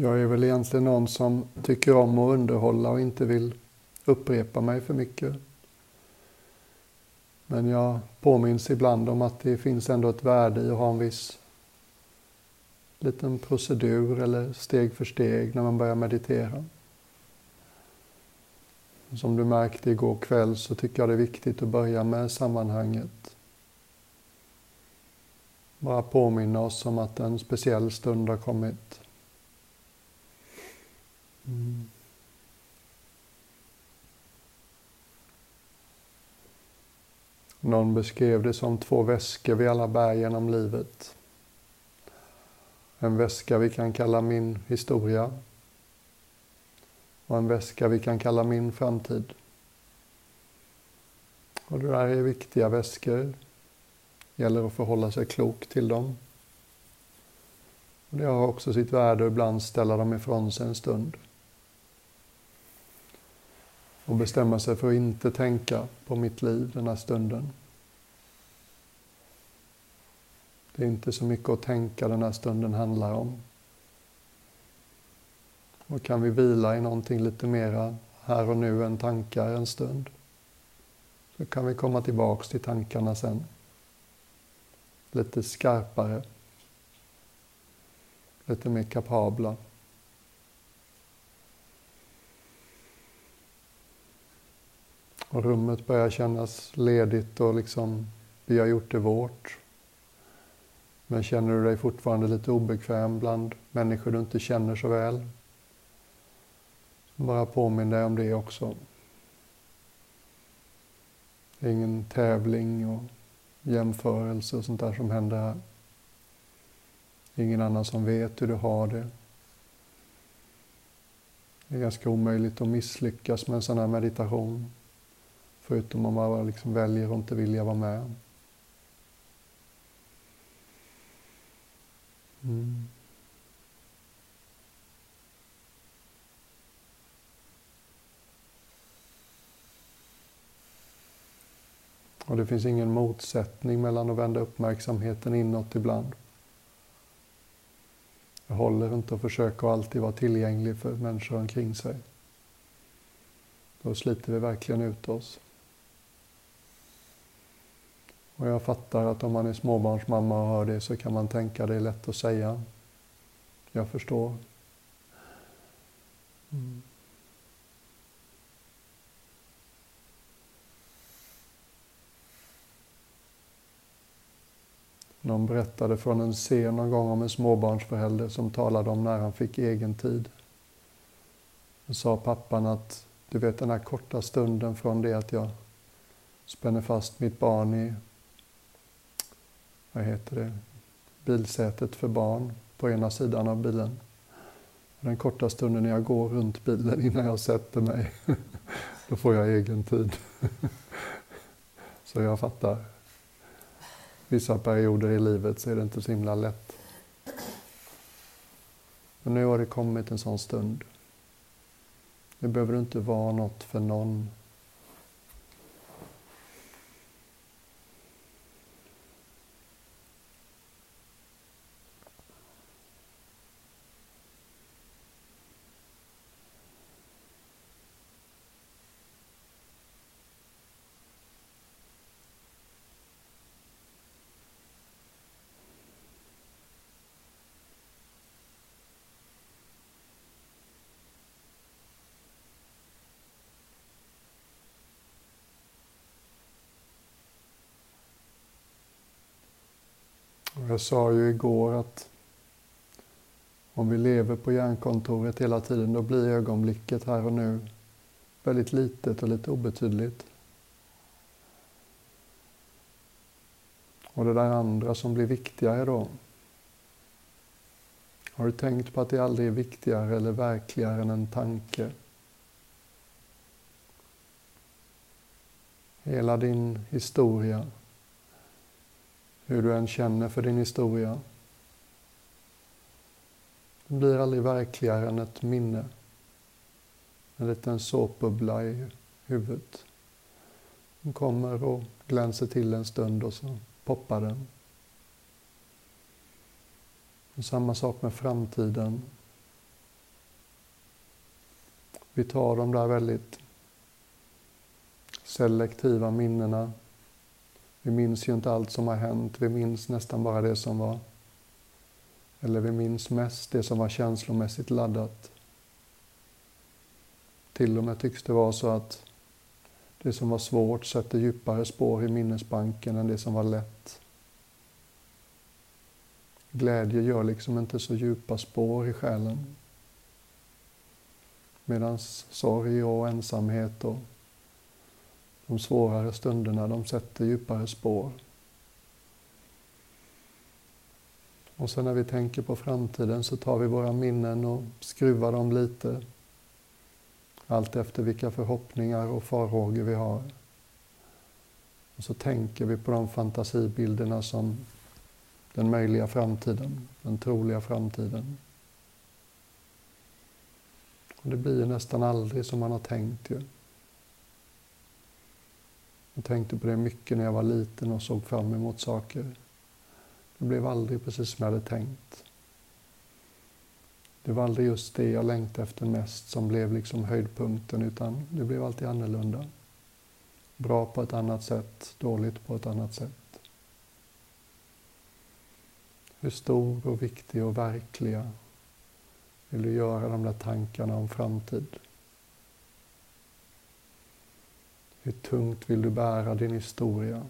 Jag är väl egentligen någon som tycker om att underhålla och inte vill upprepa mig för mycket. Men jag påminns ibland om att det finns ändå ett värde i att ha en viss liten procedur eller steg för steg när man börjar meditera. Som du märkte igår kväll så tycker jag det är viktigt att börja med sammanhanget. Bara påminna oss om att en speciell stund har kommit. Mm. Någon beskrev det som två väskor vi alla bär genom livet. En väska vi kan kalla min historia och en väska vi kan kalla min framtid. Och det där är viktiga väskor. Det gäller att förhålla sig klok till dem. Och det har också sitt värde att ibland ställa dem ifrån sig en stund. Och bestämma sig för att inte tänka på mitt liv den här stunden. Det är inte så mycket att tänka den här stunden handlar om. Och kan vi vila i någonting lite mera här och nu än tankar en stund så kan vi komma tillbaks till tankarna sen. Lite skarpare. Lite mer kapabla. Och rummet börjar kännas ledigt och liksom vi har gjort det vårt. Men känner du dig fortfarande lite obekväm bland människor du inte känner så väl? Bara påminn dig om det också. Det är ingen tävling och jämförelse och sånt där som händer här. Ingen annan som vet hur du har det. Det är ganska omöjligt att misslyckas med en sån här meditation. Förutom om man liksom väljer att inte vilja vara med. Mm. Och det finns ingen motsättning mellan att vända uppmärksamheten inåt ibland. Det håller inte att försöka alltid vara tillgänglig för människor omkring sig. Då sliter vi verkligen ut oss. Och jag fattar att om man är småbarnsmamma och hör det så kan man tänka det är lätt att säga. Jag förstår. Mm. Någon berättade från en scen någon gång om en småbarnsförälder som talade om när han fick egen tid. Då sa pappan att du vet den här korta stunden från det att jag spänner fast mitt barn i vad heter det, bilsätet för barn på ena sidan av bilen. Den korta stunden när jag går runt bilen innan jag sätter mig, då får jag egen tid. Så jag fattar vissa perioder i livet så är det inte så himla lätt. Men nu har det kommit en sån stund. Det behöver inte vara något för någon. Jag sa ju igår att om vi lever på hjärnkontoret hela tiden då blir ögonblicket här och nu väldigt litet och lite obetydligt. Och det där andra som blir viktigare då. Har du tänkt på att det aldrig är viktigare eller verkligare än en tanke? Hela din historia, hur du än känner för din historia. Det blir aldrig verkligare än ett minne. En liten såpbubbla i huvudet. Den kommer och glänser till en stund och så poppar den. Och samma sak med framtiden. Vi tar de där väldigt selektiva minnena. Vi minns ju inte allt som har hänt, vi minns nästan bara det som var eller vi minns mest det som var känslomässigt laddat. Till och med tycks det vara så att det som var svårt sätter djupare spår i minnesbanken än det som var lätt. Glädje gör liksom inte så djupa spår i själen. Medan sorg och ensamhet och de svårare stunderna, de sätter djupare spår. Och sen när vi tänker på framtiden så tar vi våra minnen och skruvar dem lite. Allt efter vilka förhoppningar och farhågor vi har. Och så tänker vi på de fantasibilderna som den möjliga framtiden, den troliga framtiden. Och det blir nästan aldrig som man har tänkt ju. Jag tänkte på det mycket när jag var liten och såg fram emot saker. Det blev aldrig precis som jag hade tänkt. Det var aldrig just det jag längtade efter mest som blev liksom höjdpunkten utan det blev alltid annorlunda. Bra på ett annat sätt, dåligt på ett annat sätt. Hur stor och viktig och verkliga vill du göra de där tankarna om framtid? Hur tungt vill du bära din historia?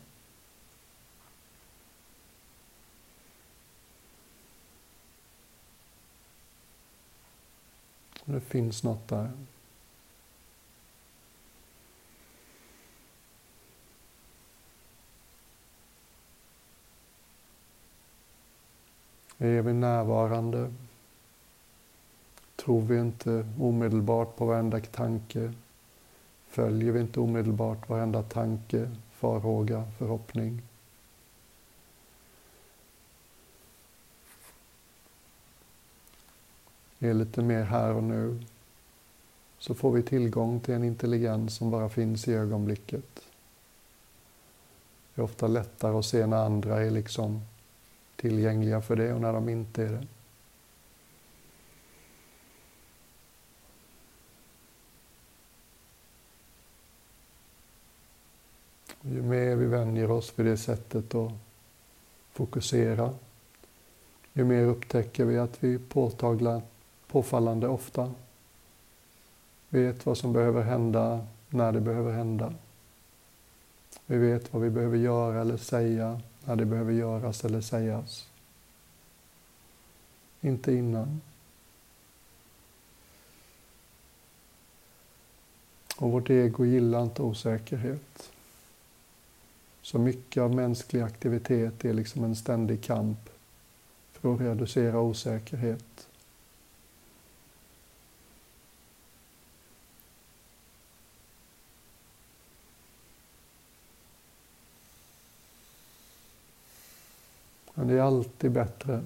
Det finns något där. Är vi närvarande? Tror vi inte omedelbart på varenda tanke? Följer vi inte omedelbart varenda tanke, farhåga, förhoppning? är lite mer här och nu så får vi tillgång till en intelligens som bara finns i ögonblicket. Det är ofta lättare att se när andra är liksom tillgängliga för det och när de inte är det. Ju mer vi vänjer oss vid det sättet att fokusera, ju mer upptäcker vi att vi påtaglar, påfallande ofta. Vet vad som behöver hända när det behöver hända. Vi vet vad vi behöver göra eller säga när det behöver göras eller sägas. Inte innan. Och vårt ego gillar inte osäkerhet. Så mycket av mänsklig aktivitet är liksom en ständig kamp för att reducera osäkerhet. Men det är alltid bättre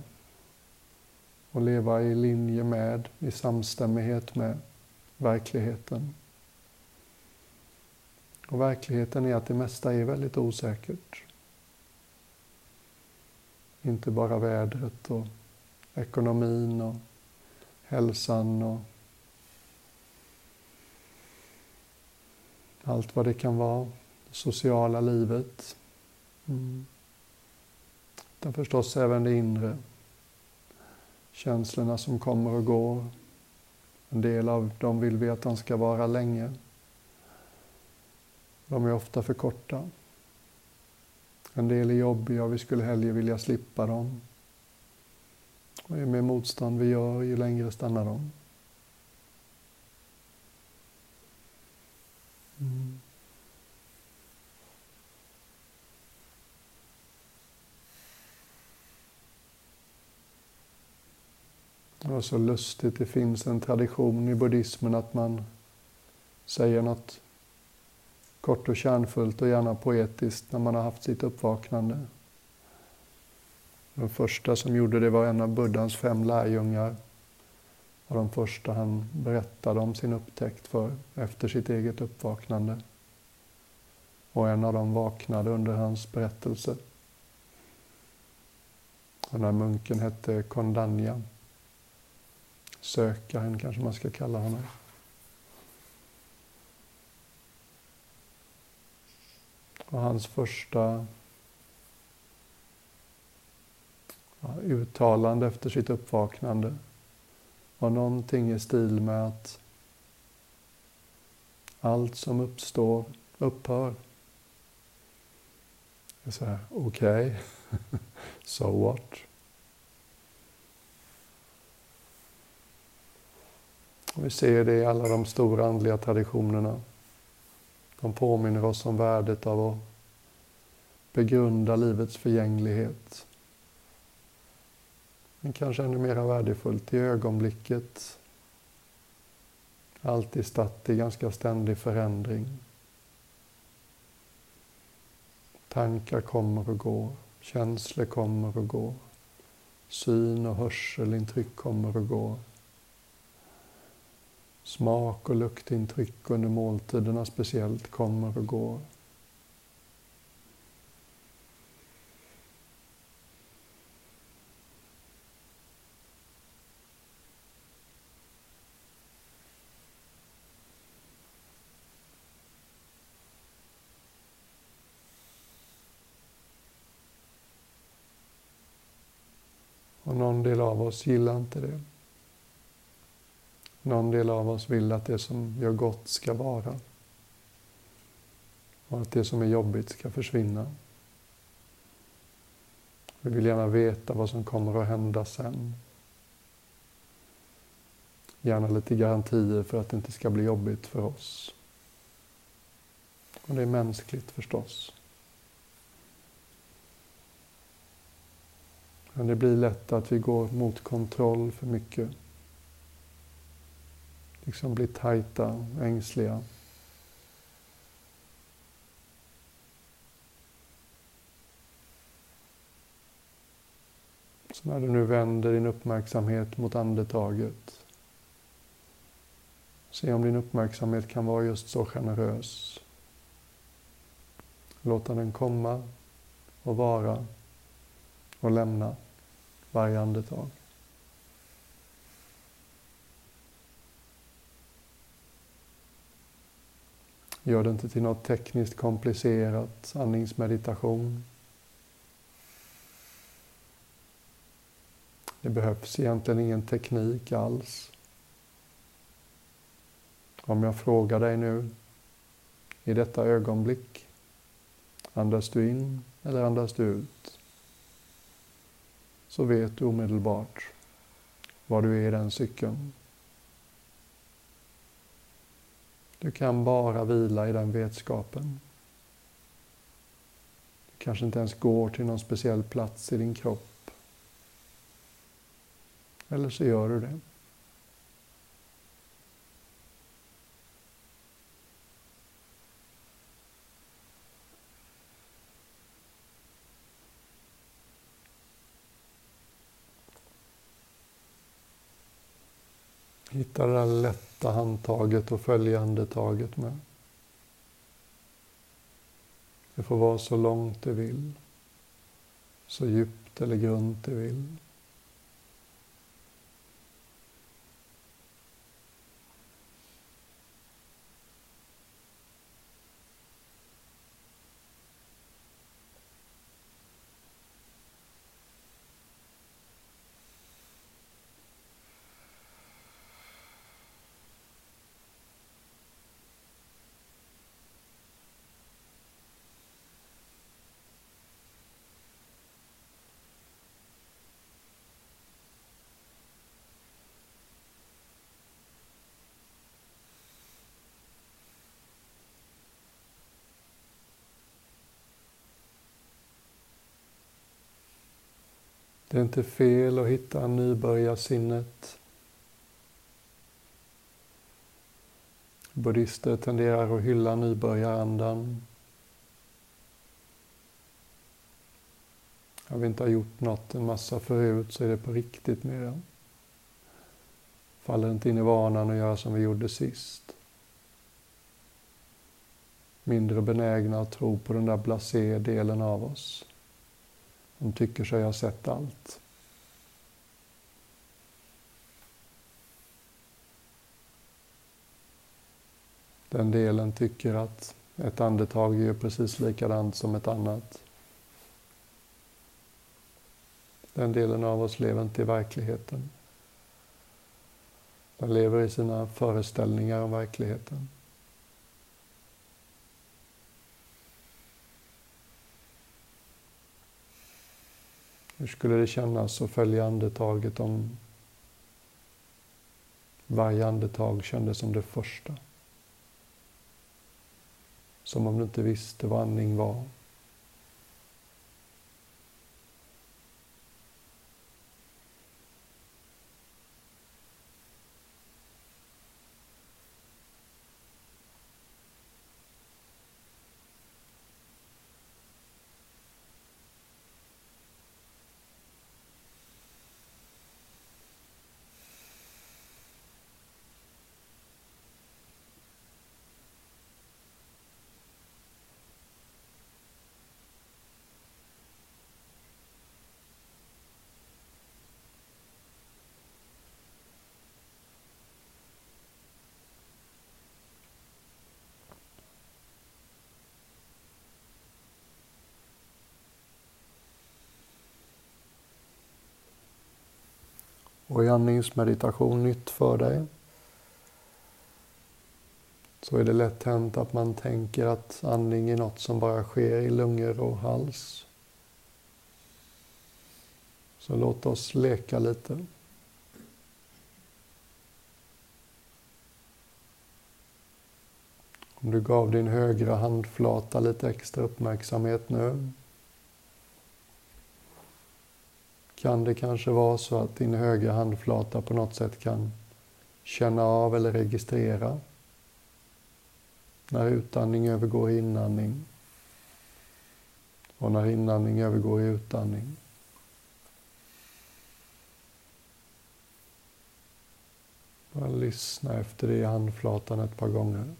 att leva i linje med, i samstämmighet med verkligheten. Och verkligheten är att det mesta är väldigt osäkert. Inte bara vädret och ekonomin och hälsan och allt vad det kan vara. Det sociala livet. Mm. Utan förstås även det inre. Känslorna som kommer och går. En del av dem vill vi att de ska vara länge. De är ofta för korta. En del är jobbiga och vi skulle hellre vilja slippa dem. Och ju mer motstånd vi gör, ju längre stannar de. Mm. Det var så lustigt, det finns en tradition i buddhismen att man säger något kort och kärnfullt och gärna poetiskt när man har haft sitt uppvaknande. Den första som gjorde det var en av Buddhas fem lärjungar. Och de första han berättade om sin upptäckt för efter sitt eget uppvaknande. Och en av dem vaknade under hans berättelse. Den här munken hette Kondanya sökaren kanske man ska kalla honom. Och hans första ja, uttalande efter sitt uppvaknande var någonting i stil med att allt som uppstår upphör. Jag säger, okej, okay. so what? Och Vi ser det i alla de stora andliga traditionerna. De påminner oss om värdet av att begrunda livets förgänglighet. Men kanske ännu mer värdefullt i ögonblicket. Alltid statt i ganska ständig förändring. Tankar kommer och går, känslor kommer och går. Syn och hörselintryck kommer och går. Smak och luktintryck under måltiderna speciellt kommer och går. Och någon del av oss gillar inte det. Någon del av oss vill att det som gör gott ska vara. Och att det som är jobbigt ska försvinna. Vi vill gärna veta vad som kommer att hända sen. Gärna lite garantier för att det inte ska bli jobbigt för oss. Och det är mänskligt förstås. Men det blir lätt att vi går mot kontroll för mycket liksom blir tajta, ängsliga. Så när du nu vänder din uppmärksamhet mot andetaget, se om din uppmärksamhet kan vara just så generös. Låta den komma och vara och lämna varje andetag. Gör det inte till något tekniskt komplicerat andningsmeditation. Det behövs egentligen ingen teknik alls. Om jag frågar dig nu, i detta ögonblick, andas du in eller andas du ut? Så vet du omedelbart var du är i den cykeln. Du kan bara vila i den vetskapen. Du kanske inte ens går till någon speciell plats i din kropp. Eller så gör du det. Hitta det där lätta handtaget och följa andetaget med. Det får vara så långt du vill, så djupt eller grunt du vill. Det är inte fel att hitta nybörjarsinnet. Buddhister tenderar att hylla nybörjarandan. Har vi inte har gjort något en massa förut så är det på riktigt mer. det. Faller inte in i vanan att göra som vi gjorde sist. Mindre benägna att tro på den där blasé delen av oss. De tycker sig ha sett allt. Den delen tycker att ett andetag är ju precis likadant som ett annat. Den delen av oss lever inte i verkligheten. Den lever i sina föreställningar om verkligheten. Hur skulle det kännas att följa andetaget om varje andetag kändes som det första? Som om du inte visste vad andning var. Och i andningsmeditation nytt för dig så är det lätt hänt att man tänker att andning är något som bara sker i lungor och hals. Så låt oss leka lite. Om du gav din högra handflata lite extra uppmärksamhet nu kan det kanske vara så att din högra handflata på något sätt kan känna av eller registrera när utandning övergår i inandning och när inandning övergår i utandning. Bara lyssna efter det i handflatan ett par gånger.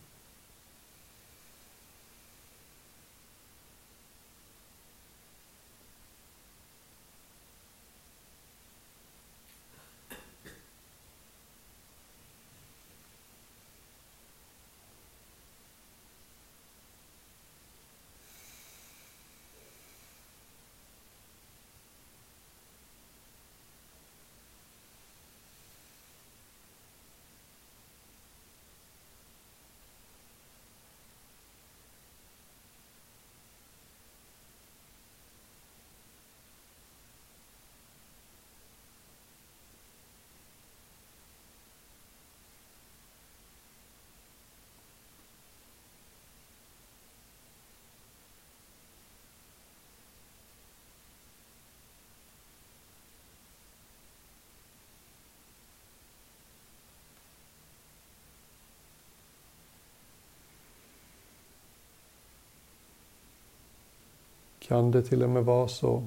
Kan det till och med vara så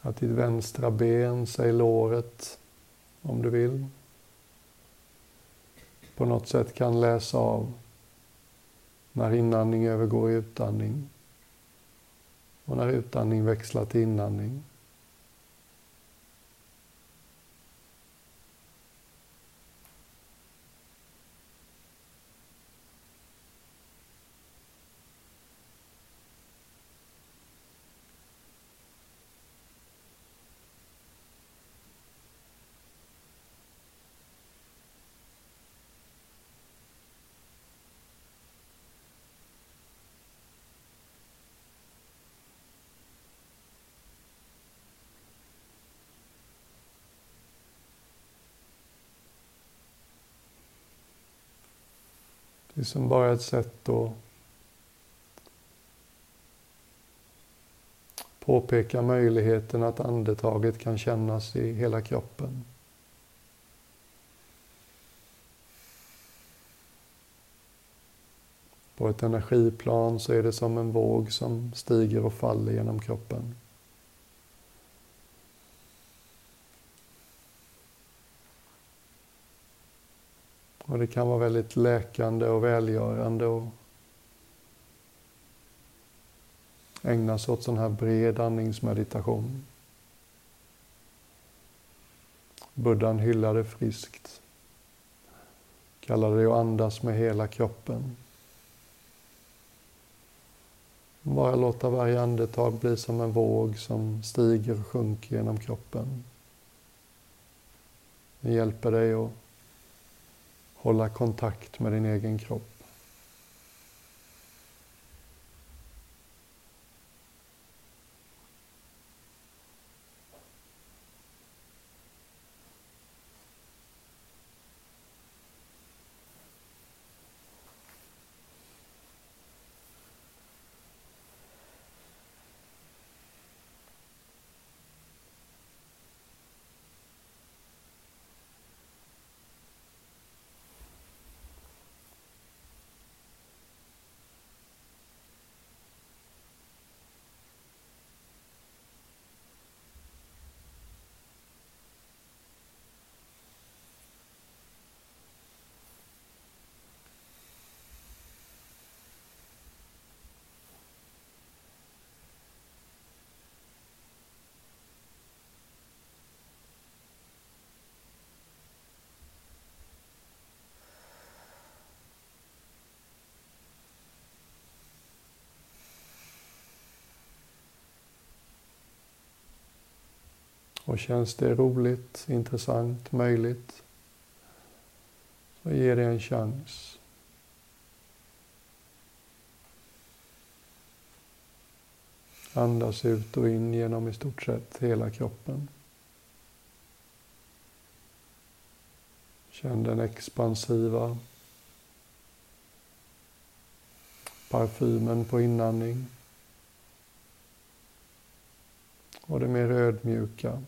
att ditt vänstra ben, säg låret om du vill, på något sätt kan läsa av när inandning övergår i utandning och när utandning växlar till inandning. Det är som bara ett sätt att påpeka möjligheten att andetaget kan kännas i hela kroppen. På ett energiplan så är det som en våg som stiger och faller genom kroppen. Och det kan vara väldigt läkande och välgörande och ägna sig åt sån här bred andningsmeditation. Buddhan hyllade friskt. Kallade det att andas med hela kroppen. Bara låta varje andetag bli som en våg som stiger och sjunker genom kroppen. Det hjälper dig att hålla kontakt med din egen kropp. Och känns det roligt, intressant, möjligt så ge det en chans. Andas ut och in genom i stort sett hela kroppen. Känn den expansiva parfymen på inandning och det mer ödmjuka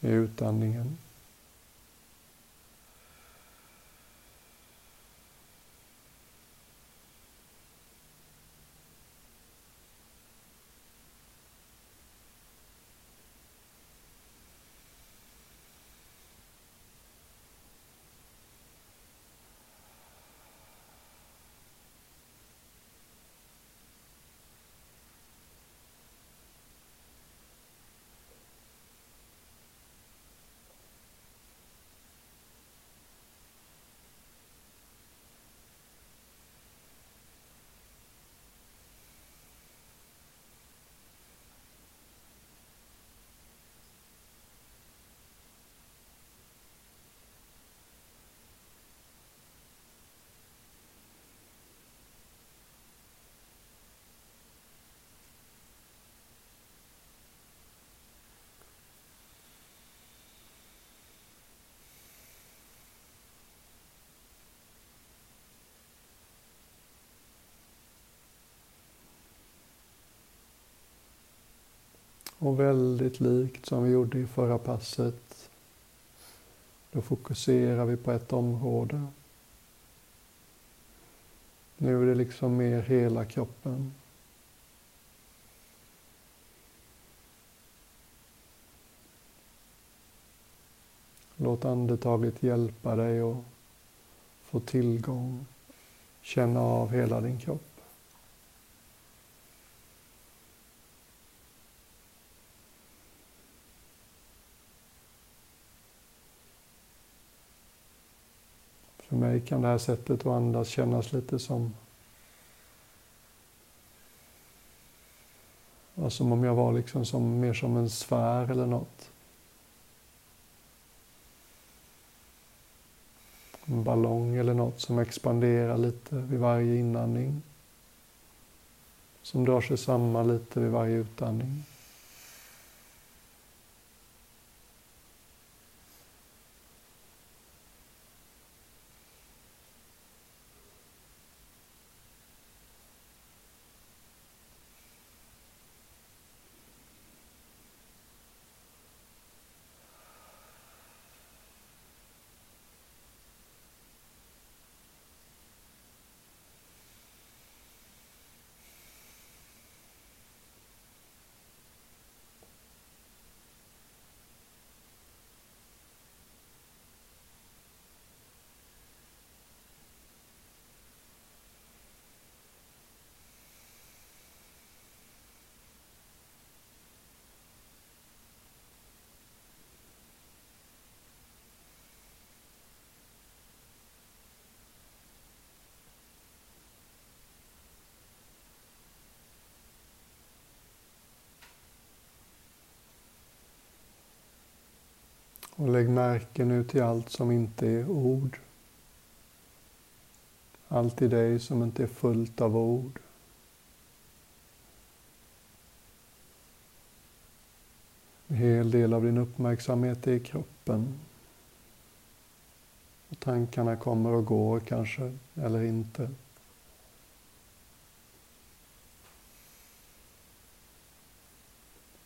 i utandningen. Och väldigt likt som vi gjorde i förra passet. Då fokuserar vi på ett område. Nu är det liksom mer hela kroppen. Låt andetaget hjälpa dig att få tillgång, känna av hela din kropp. Mig kan det här sättet att andas kännas lite som ja, som om jag var liksom som, mer som en sfär eller något. En ballong eller något som expanderar lite vid varje inandning. Som drar sig samman lite vid varje utandning. Och lägg märke nu till allt som inte är ord. Allt i dig som inte är fullt av ord. En hel del av din uppmärksamhet är i kroppen. Och tankarna kommer och går kanske, eller inte.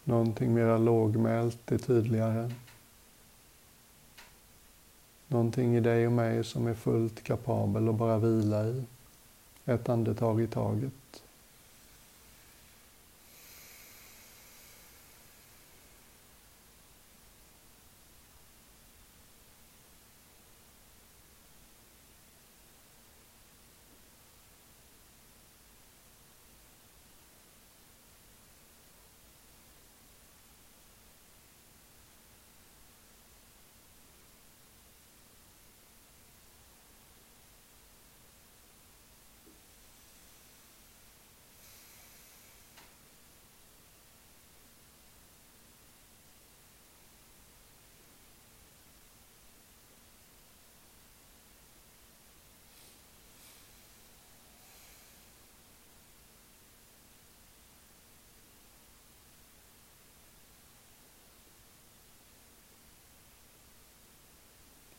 Någonting mera lågmält är tydligare. Någonting i dig och mig som är fullt kapabel att bara vila i. Ett andetag i taget.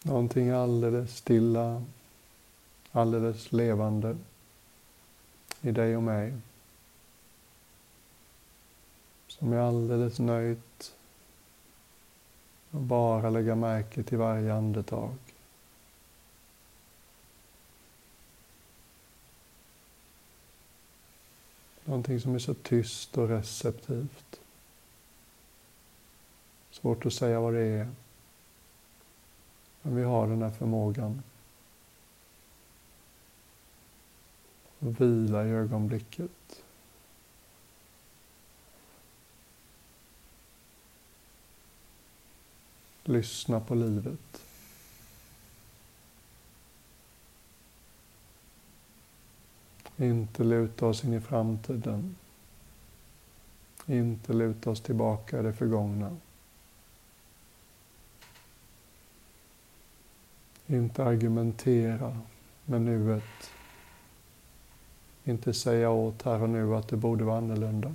Någonting alldeles stilla, alldeles levande i dig och mig. Som är alldeles nöjt och bara lägga märke till varje andetag. Någonting som är så tyst och receptivt. Svårt att säga vad det är. Men vi har den här förmågan. Att vila i ögonblicket. Lyssna på livet. Inte luta oss in i framtiden. Inte luta oss tillbaka i det förgångna. Inte argumentera med nuet. Inte säga åt här och nu att det borde vara annorlunda.